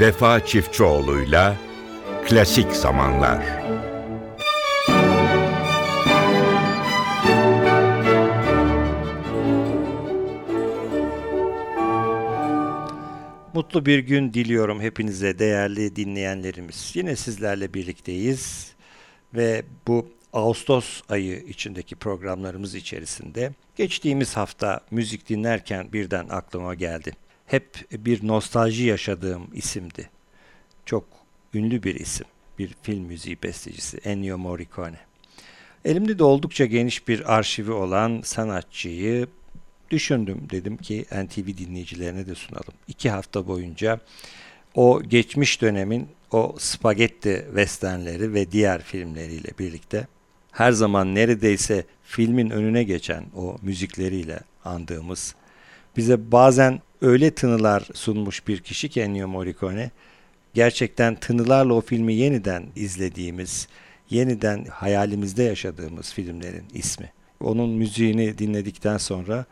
Vefa Çiftçioğlu'yla Klasik Zamanlar Mutlu bir gün diliyorum hepinize değerli dinleyenlerimiz. Yine sizlerle birlikteyiz ve bu Ağustos ayı içindeki programlarımız içerisinde geçtiğimiz hafta müzik dinlerken birden aklıma geldi. Hep bir nostalji yaşadığım isimdi. Çok ünlü bir isim, bir film müziği bestecisi Ennio Morricone. Elimde de oldukça geniş bir arşivi olan sanatçıyı düşündüm. Dedim ki NTV dinleyicilerine de sunalım. İki hafta boyunca o geçmiş dönemin o spagetti westernleri ve diğer filmleriyle birlikte her zaman neredeyse filmin önüne geçen o müzikleriyle andığımız bize bazen öyle tınılar sunmuş bir kişi ki Ennio Morricone gerçekten tınılarla o filmi yeniden izlediğimiz, yeniden hayalimizde yaşadığımız filmlerin ismi. Onun müziğini dinledikten sonra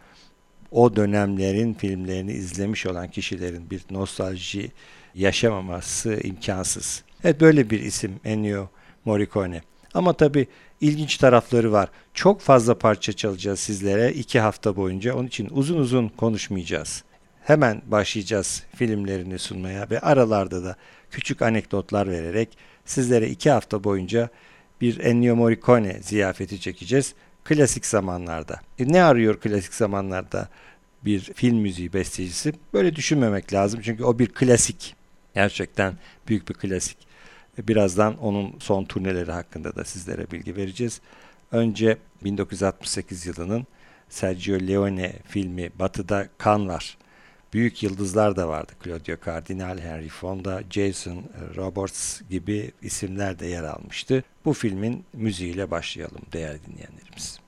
o dönemlerin filmlerini izlemiş olan kişilerin bir nostalji yaşamaması imkansız. Evet böyle bir isim Ennio Morricone. Ama tabii ilginç tarafları var. Çok fazla parça çalacağız sizlere iki hafta boyunca. Onun için uzun uzun konuşmayacağız. Hemen başlayacağız filmlerini sunmaya ve aralarda da küçük anekdotlar vererek sizlere iki hafta boyunca bir Ennio Morricone ziyafeti çekeceğiz. Klasik zamanlarda. E ne arıyor klasik zamanlarda bir film müziği bestecisi? Böyle düşünmemek lazım çünkü o bir klasik. Gerçekten büyük bir klasik. Birazdan onun son turneleri hakkında da sizlere bilgi vereceğiz. Önce 1968 yılının Sergio Leone filmi Batı'da Kan var. Büyük yıldızlar da vardı. Claudio Cardinal, Henry Fonda, Jason Roberts gibi isimler de yer almıştı. Bu filmin müziğiyle başlayalım değerli dinleyenlerimiz.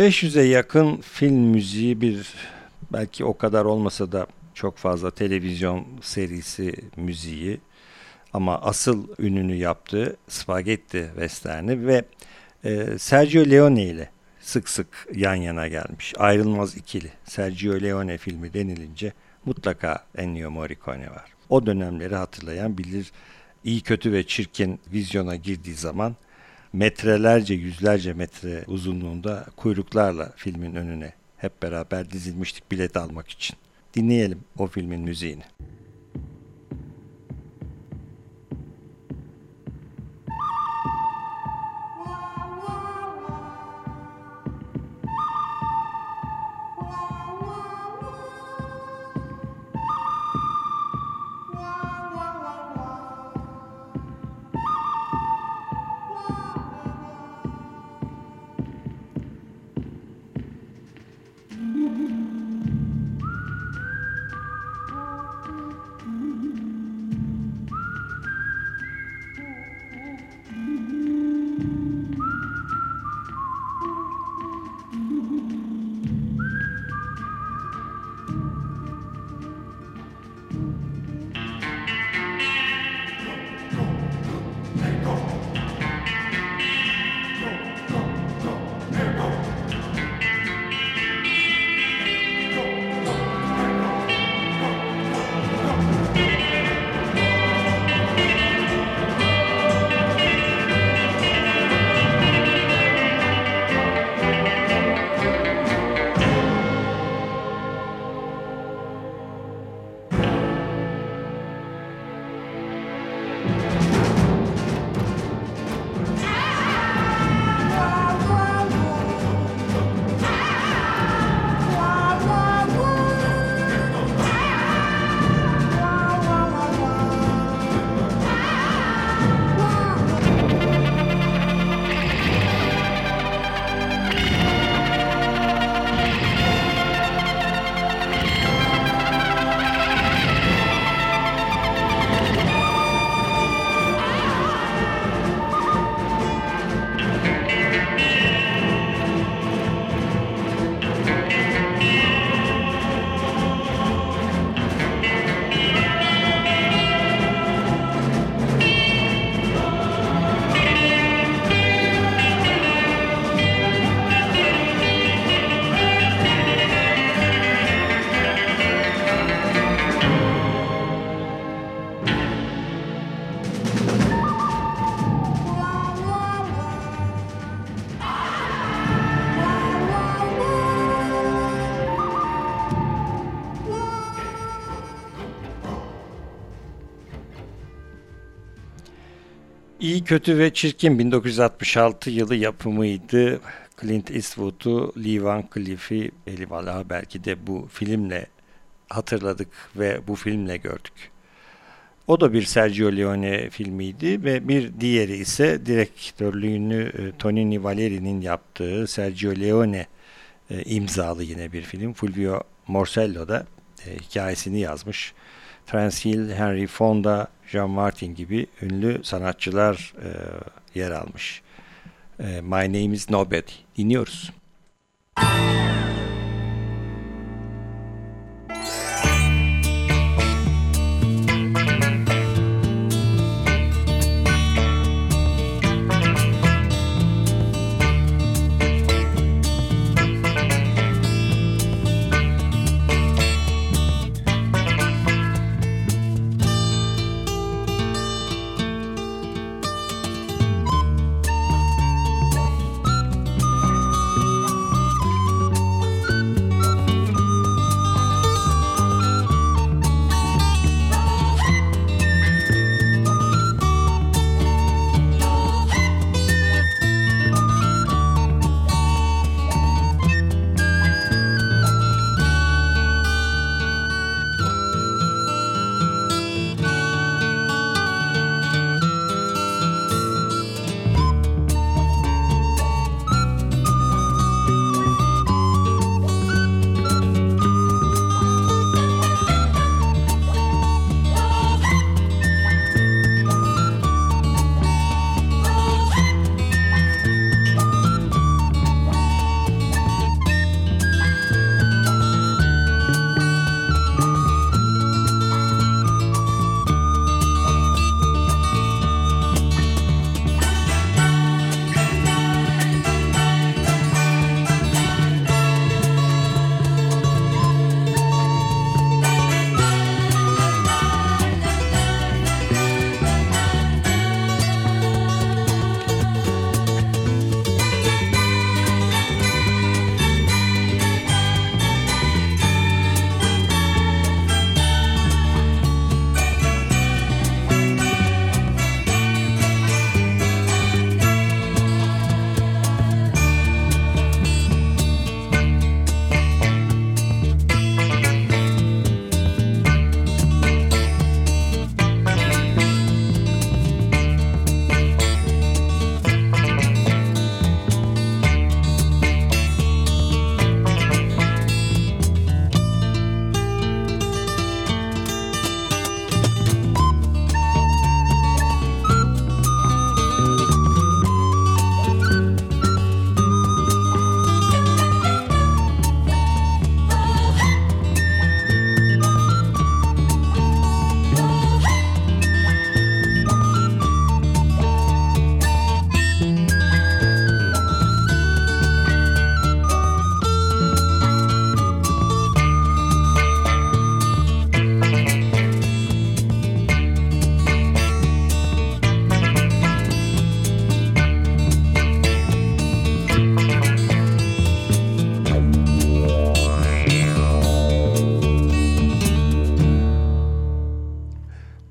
500'e yakın film müziği bir belki o kadar olmasa da çok fazla televizyon serisi müziği ama asıl ününü yaptığı Spaghetti Western'i ve e, Sergio Leone ile sık sık yan yana gelmiş. Ayrılmaz ikili. Sergio Leone filmi denilince mutlaka Ennio Morricone var. O dönemleri hatırlayan bilir. İyi kötü ve çirkin vizyona girdiği zaman metrelerce yüzlerce metre uzunluğunda kuyruklarla filmin önüne hep beraber dizilmiştik bilet almak için. Dinleyelim o filmin müziğini. İyi Kötü ve Çirkin 1966 yılı yapımıydı. Clint Eastwood'u, Lee Van Cleef'i, Eli belki de bu filmle hatırladık ve bu filmle gördük. O da bir Sergio Leone filmiydi ve bir diğeri ise direktörlüğünü e, Tonini Valeri'nin yaptığı Sergio Leone e, imzalı yine bir film. Fulvio Morsello da e, hikayesini yazmış. Transil, Henry Fonda, Jean Martin gibi ünlü sanatçılar e, yer almış. E, My Name is Nobody. Dinliyoruz. Müzik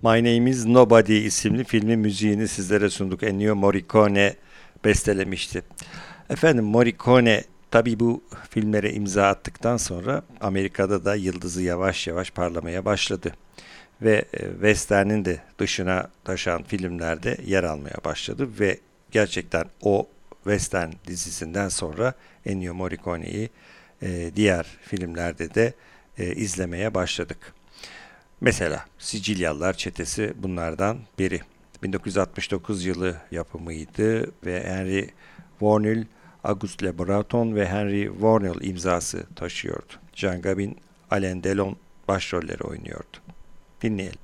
My Name is Nobody isimli filmin müziğini sizlere sunduk. Ennio Morricone bestelemişti. Efendim Morricone tabi bu filmlere imza attıktan sonra Amerika'da da yıldızı yavaş yavaş parlamaya başladı. Ve e, Western'in de dışına taşan filmlerde yer almaya başladı ve gerçekten o Western dizisinden sonra Ennio Morricone'yi e, diğer filmlerde de e, izlemeye başladık. Mesela Sicilyalılar Çetesi bunlardan biri. 1969 yılı yapımıydı ve Henry Warnell, Auguste Le Breton ve Henry Warnell imzası taşıyordu. Jean Gabin, Alain Delon başrolleri oynuyordu. Dinleyelim.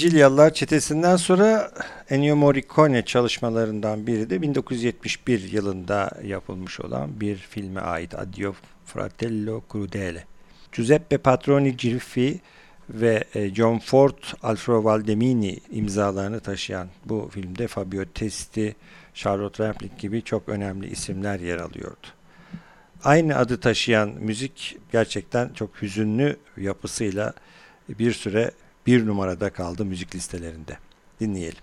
Sicilyalılar çetesinden sonra Ennio Morricone çalışmalarından biri de 1971 yılında yapılmış olan bir filme ait Addio Fratello Crudele. Giuseppe Patroni Giriffi ve e, John Ford, Alfredo Valdemini imzalarını taşıyan bu filmde Fabio Testi, Charlotte Rampling gibi çok önemli isimler yer alıyordu. Aynı adı taşıyan müzik gerçekten çok hüzünlü yapısıyla bir süre bir numarada kaldı müzik listelerinde. Dinleyelim.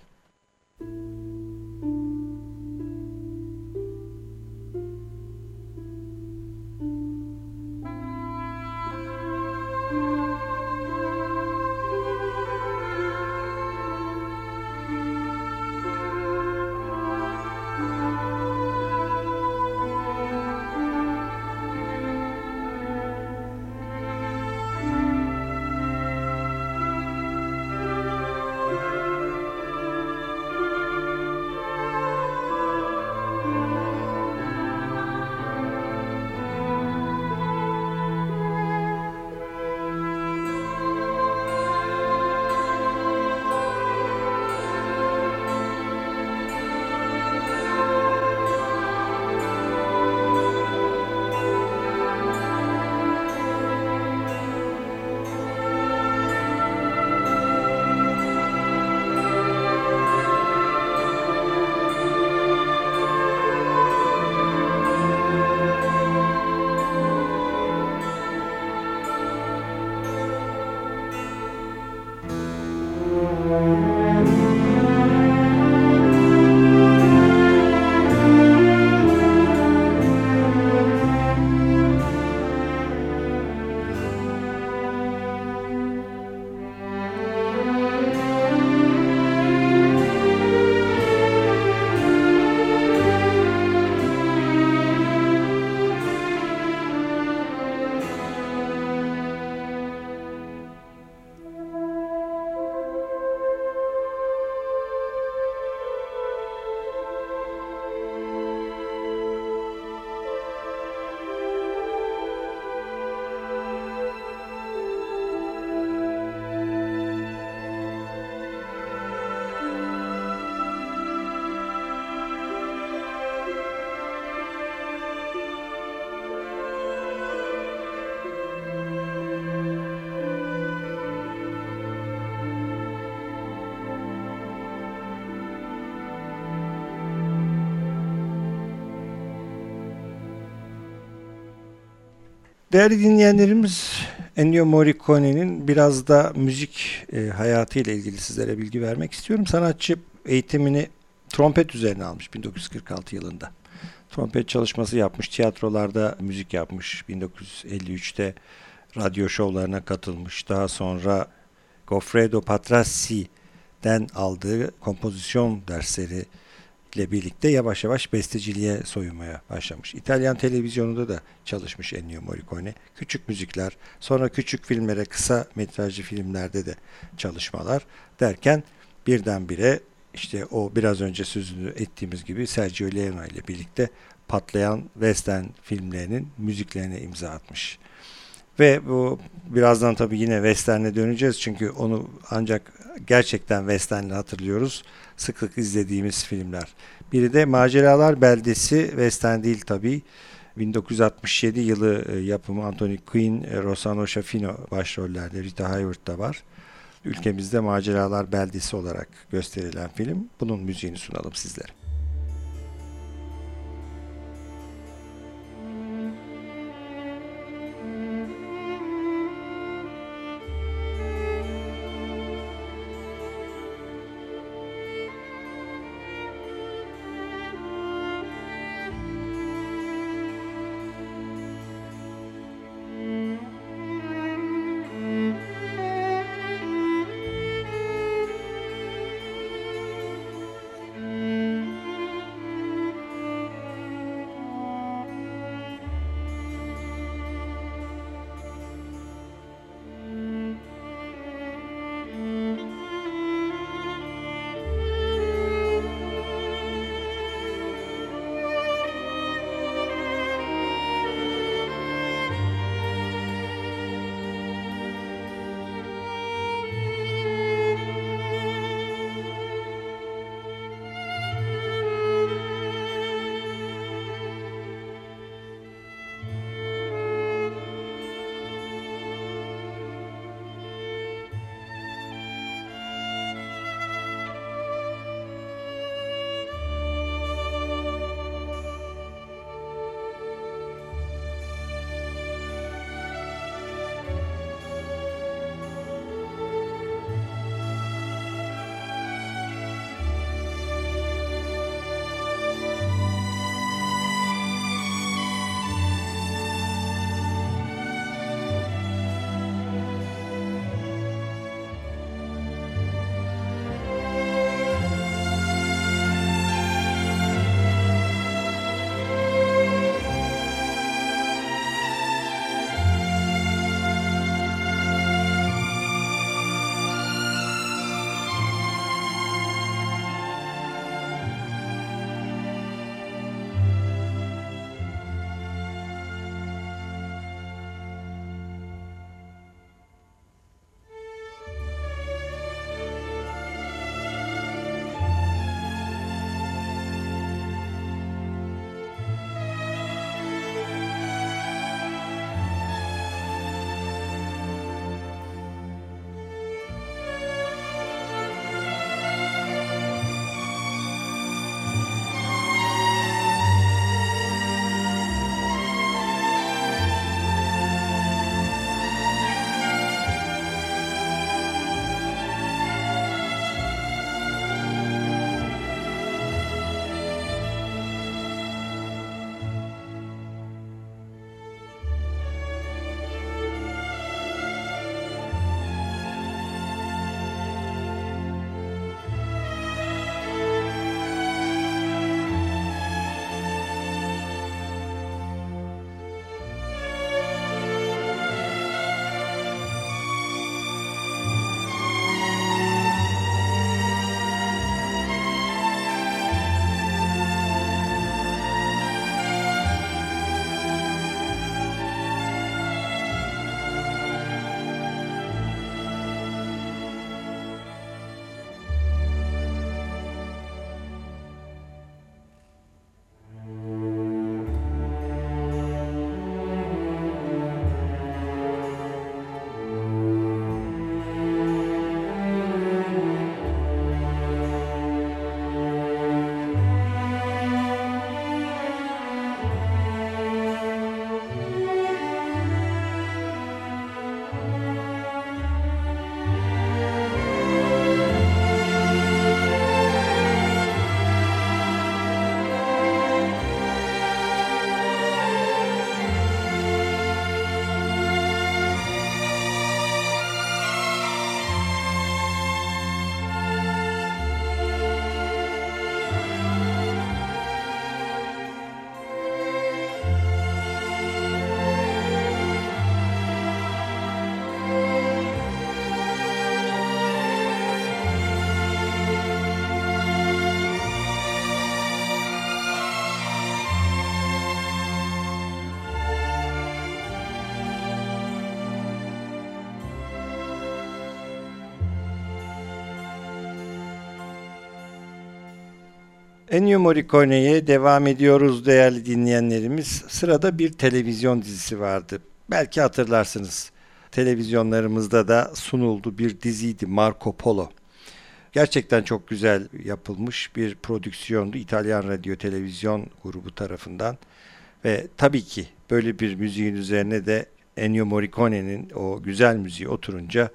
Değerli dinleyenlerimiz Ennio Morricone'nin biraz da müzik e, hayatıyla ilgili sizlere bilgi vermek istiyorum. Sanatçı eğitimini trompet üzerine almış 1946 yılında. Trompet çalışması yapmış, tiyatrolarda müzik yapmış. 1953'te radyo şovlarına katılmış. Daha sonra Goffredo Patrassi'den aldığı kompozisyon dersleri ile birlikte yavaş yavaş besteciliğe soyunmaya başlamış. İtalyan televizyonunda da çalışmış Ennio Morricone. Küçük müzikler, sonra küçük filmlere, kısa metrajlı filmlerde de çalışmalar derken birdenbire işte o biraz önce sözünü ettiğimiz gibi Sergio Leone ile birlikte patlayan western filmlerinin müziklerine imza atmış. Ve bu birazdan tabii yine western'e döneceğiz çünkü onu ancak gerçekten western'le hatırlıyoruz. Sık sık izlediğimiz filmler. Biri de Maceralar Beldesi western değil tabii. 1967 yılı e, yapımı Anthony Quinn, e, Rossano Schaffino başrollerde Rita Hayworth da var. Ülkemizde Maceralar Beldesi olarak gösterilen film. Bunun müziğini sunalım sizlere. Ennio Morricone'ye devam ediyoruz değerli dinleyenlerimiz. Sırada bir televizyon dizisi vardı. Belki hatırlarsınız. Televizyonlarımızda da sunuldu bir diziydi Marco Polo. Gerçekten çok güzel yapılmış bir prodüksiyondu İtalyan Radyo Televizyon grubu tarafından. Ve tabii ki böyle bir müziğin üzerine de Ennio Morricone'nin o güzel müziği oturunca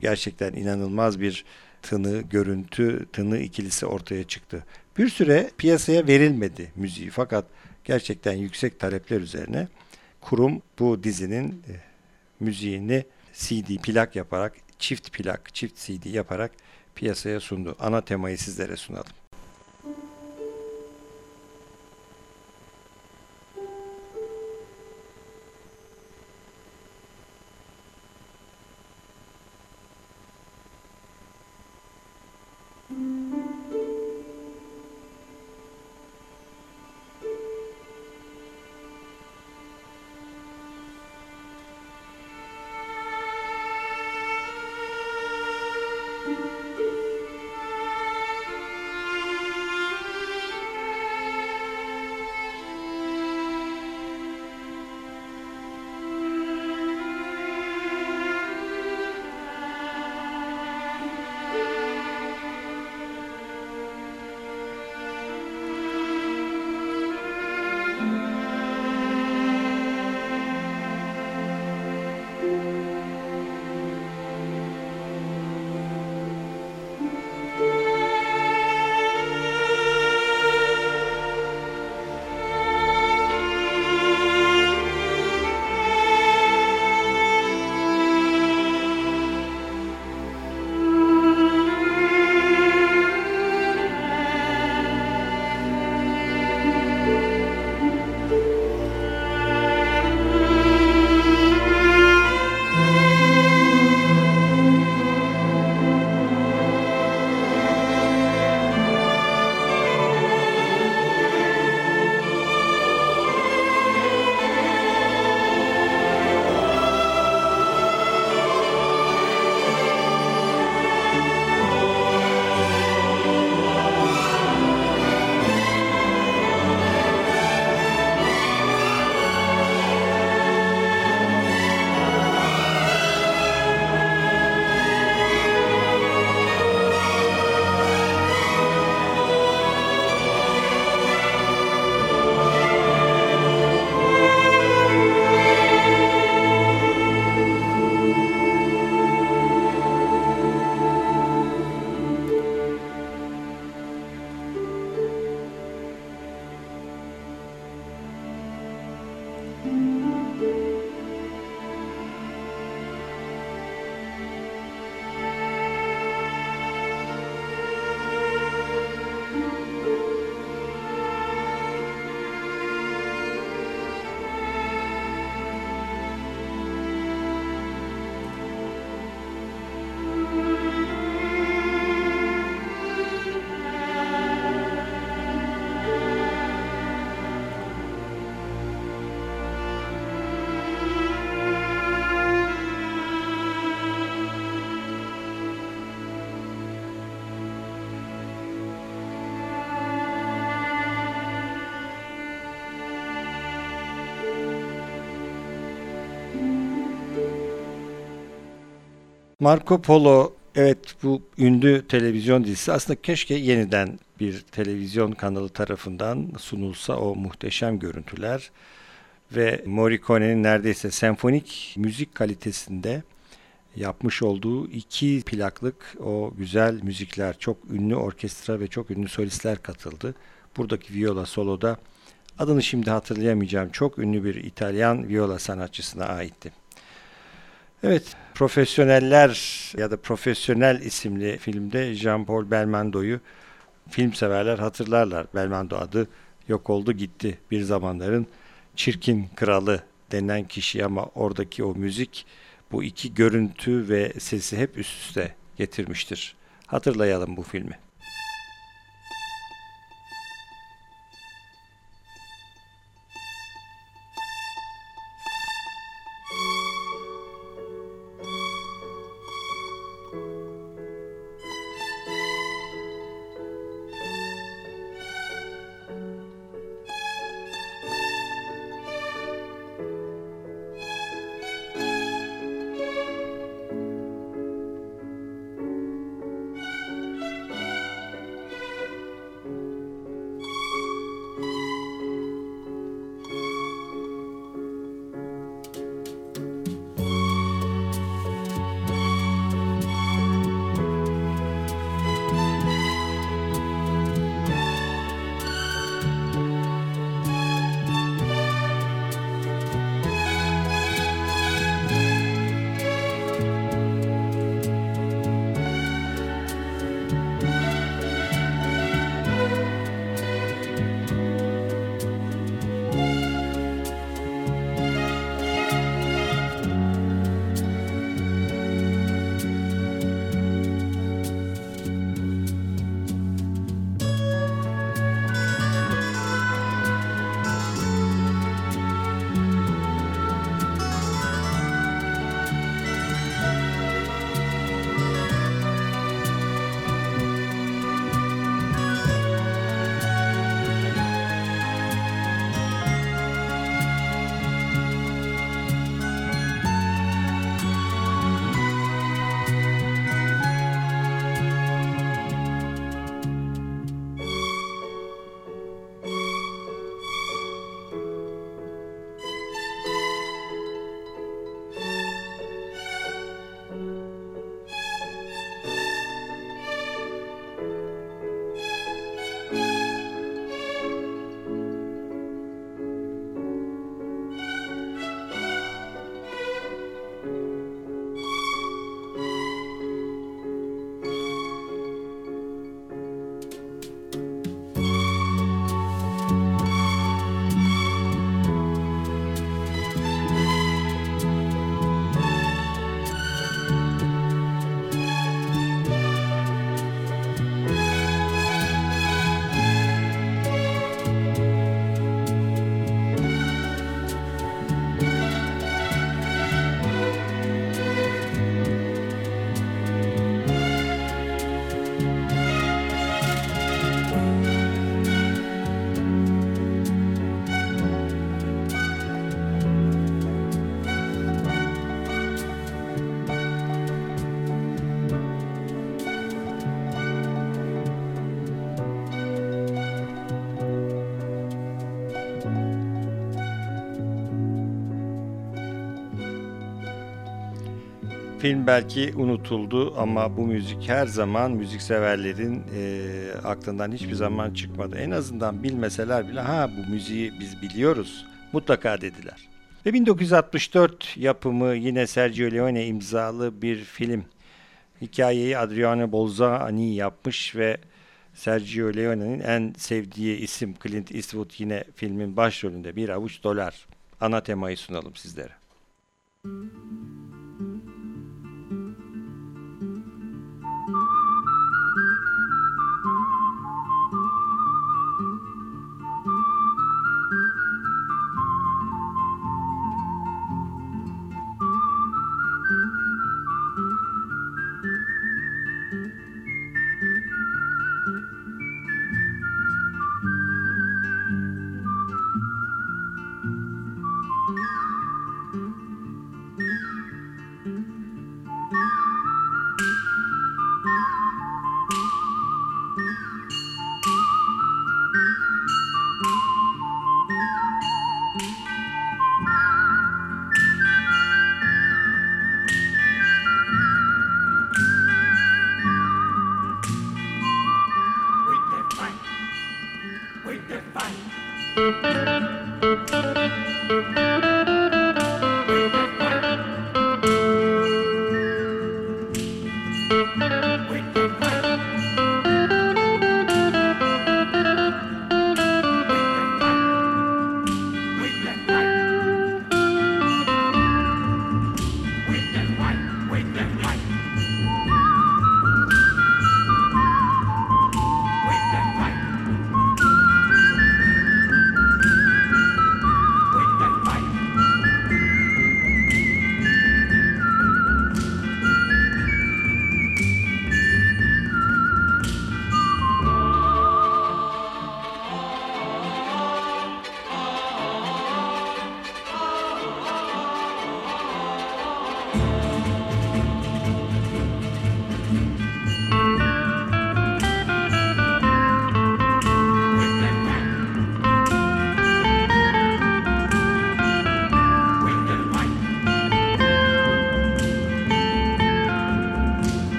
gerçekten inanılmaz bir tını, görüntü, tını ikilisi ortaya çıktı. Bir süre piyasaya verilmedi müziği fakat gerçekten yüksek talepler üzerine kurum bu dizinin e, müziğini CD plak yaparak, çift plak, çift CD yaparak piyasaya sundu. Ana temayı sizlere sunalım. Marco Polo evet bu ünlü televizyon dizisi aslında keşke yeniden bir televizyon kanalı tarafından sunulsa o muhteşem görüntüler ve Morricone'nin neredeyse senfonik müzik kalitesinde yapmış olduğu iki plaklık o güzel müzikler çok ünlü orkestra ve çok ünlü solistler katıldı. Buradaki viola soloda adını şimdi hatırlayamayacağım çok ünlü bir İtalyan viola sanatçısına aitti. Evet, Profesyoneller ya da Profesyonel isimli filmde Jean-Paul Belmondo'yu film severler hatırlarlar. Belmondo adı yok oldu gitti bir zamanların çirkin kralı denen kişi ama oradaki o müzik bu iki görüntü ve sesi hep üst üste getirmiştir. Hatırlayalım bu filmi. Film belki unutuldu ama bu müzik her zaman müzikseverlerin e, aklından hiçbir zaman çıkmadı. En azından bilmeseler bile ha bu müziği biz biliyoruz mutlaka dediler. Ve 1964 yapımı yine Sergio Leone imzalı bir film. Hikayeyi Adriano Bolzani yapmış ve Sergio Leone'nin en sevdiği isim Clint Eastwood yine filmin başrolünde bir avuç dolar. Ana temayı sunalım sizlere. Müzik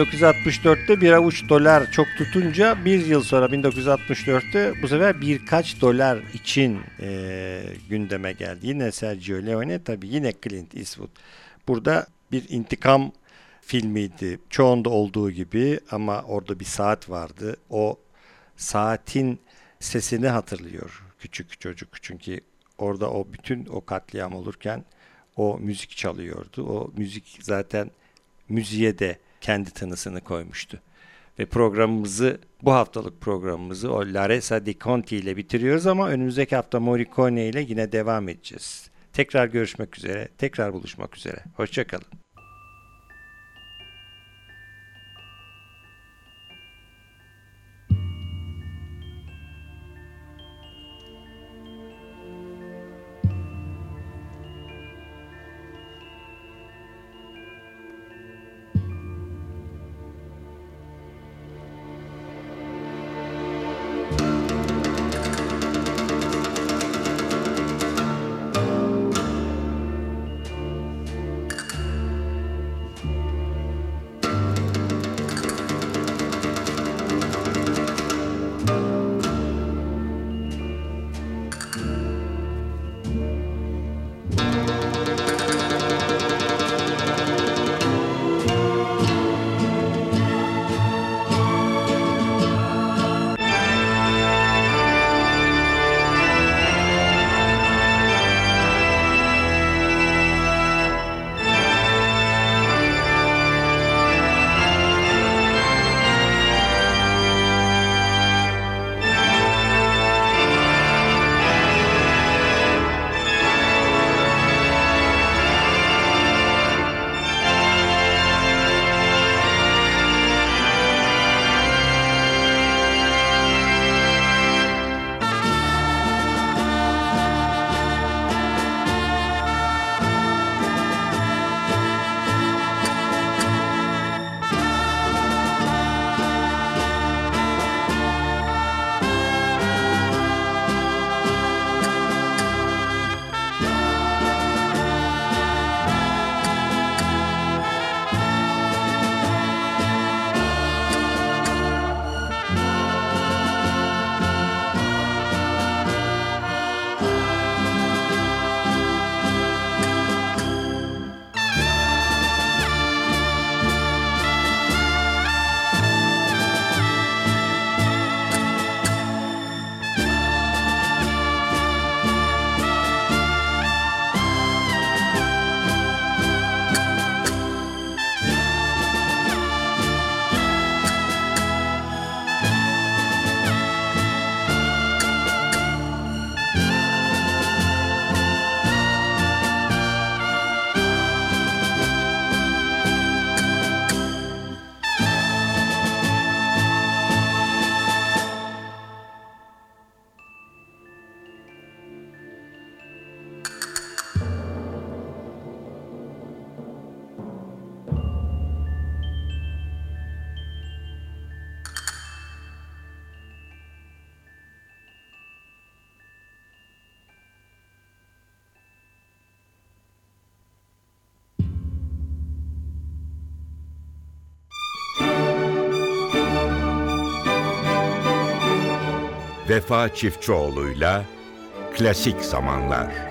...1964'te bir avuç dolar çok tutunca... ...bir yıl sonra 1964'te... ...bu sefer birkaç dolar için e, gündeme geldi. Yine Sergio Leone tabii yine Clint Eastwood. Burada bir intikam filmiydi. Çoğunda olduğu gibi ama orada bir saat vardı. O saatin sesini hatırlıyor küçük çocuk. Çünkü orada o bütün o katliam olurken o müzik çalıyordu. O müzik zaten müziğe de kendi tanısını koymuştu. Ve programımızı, bu haftalık programımızı o Laresa Di Conti ile bitiriyoruz ama önümüzdeki hafta Morricone ile yine devam edeceğiz. Tekrar görüşmek üzere, tekrar buluşmak üzere. Hoşçakalın. Vefa Çiftçioğlu'yla Klasik Zamanlar.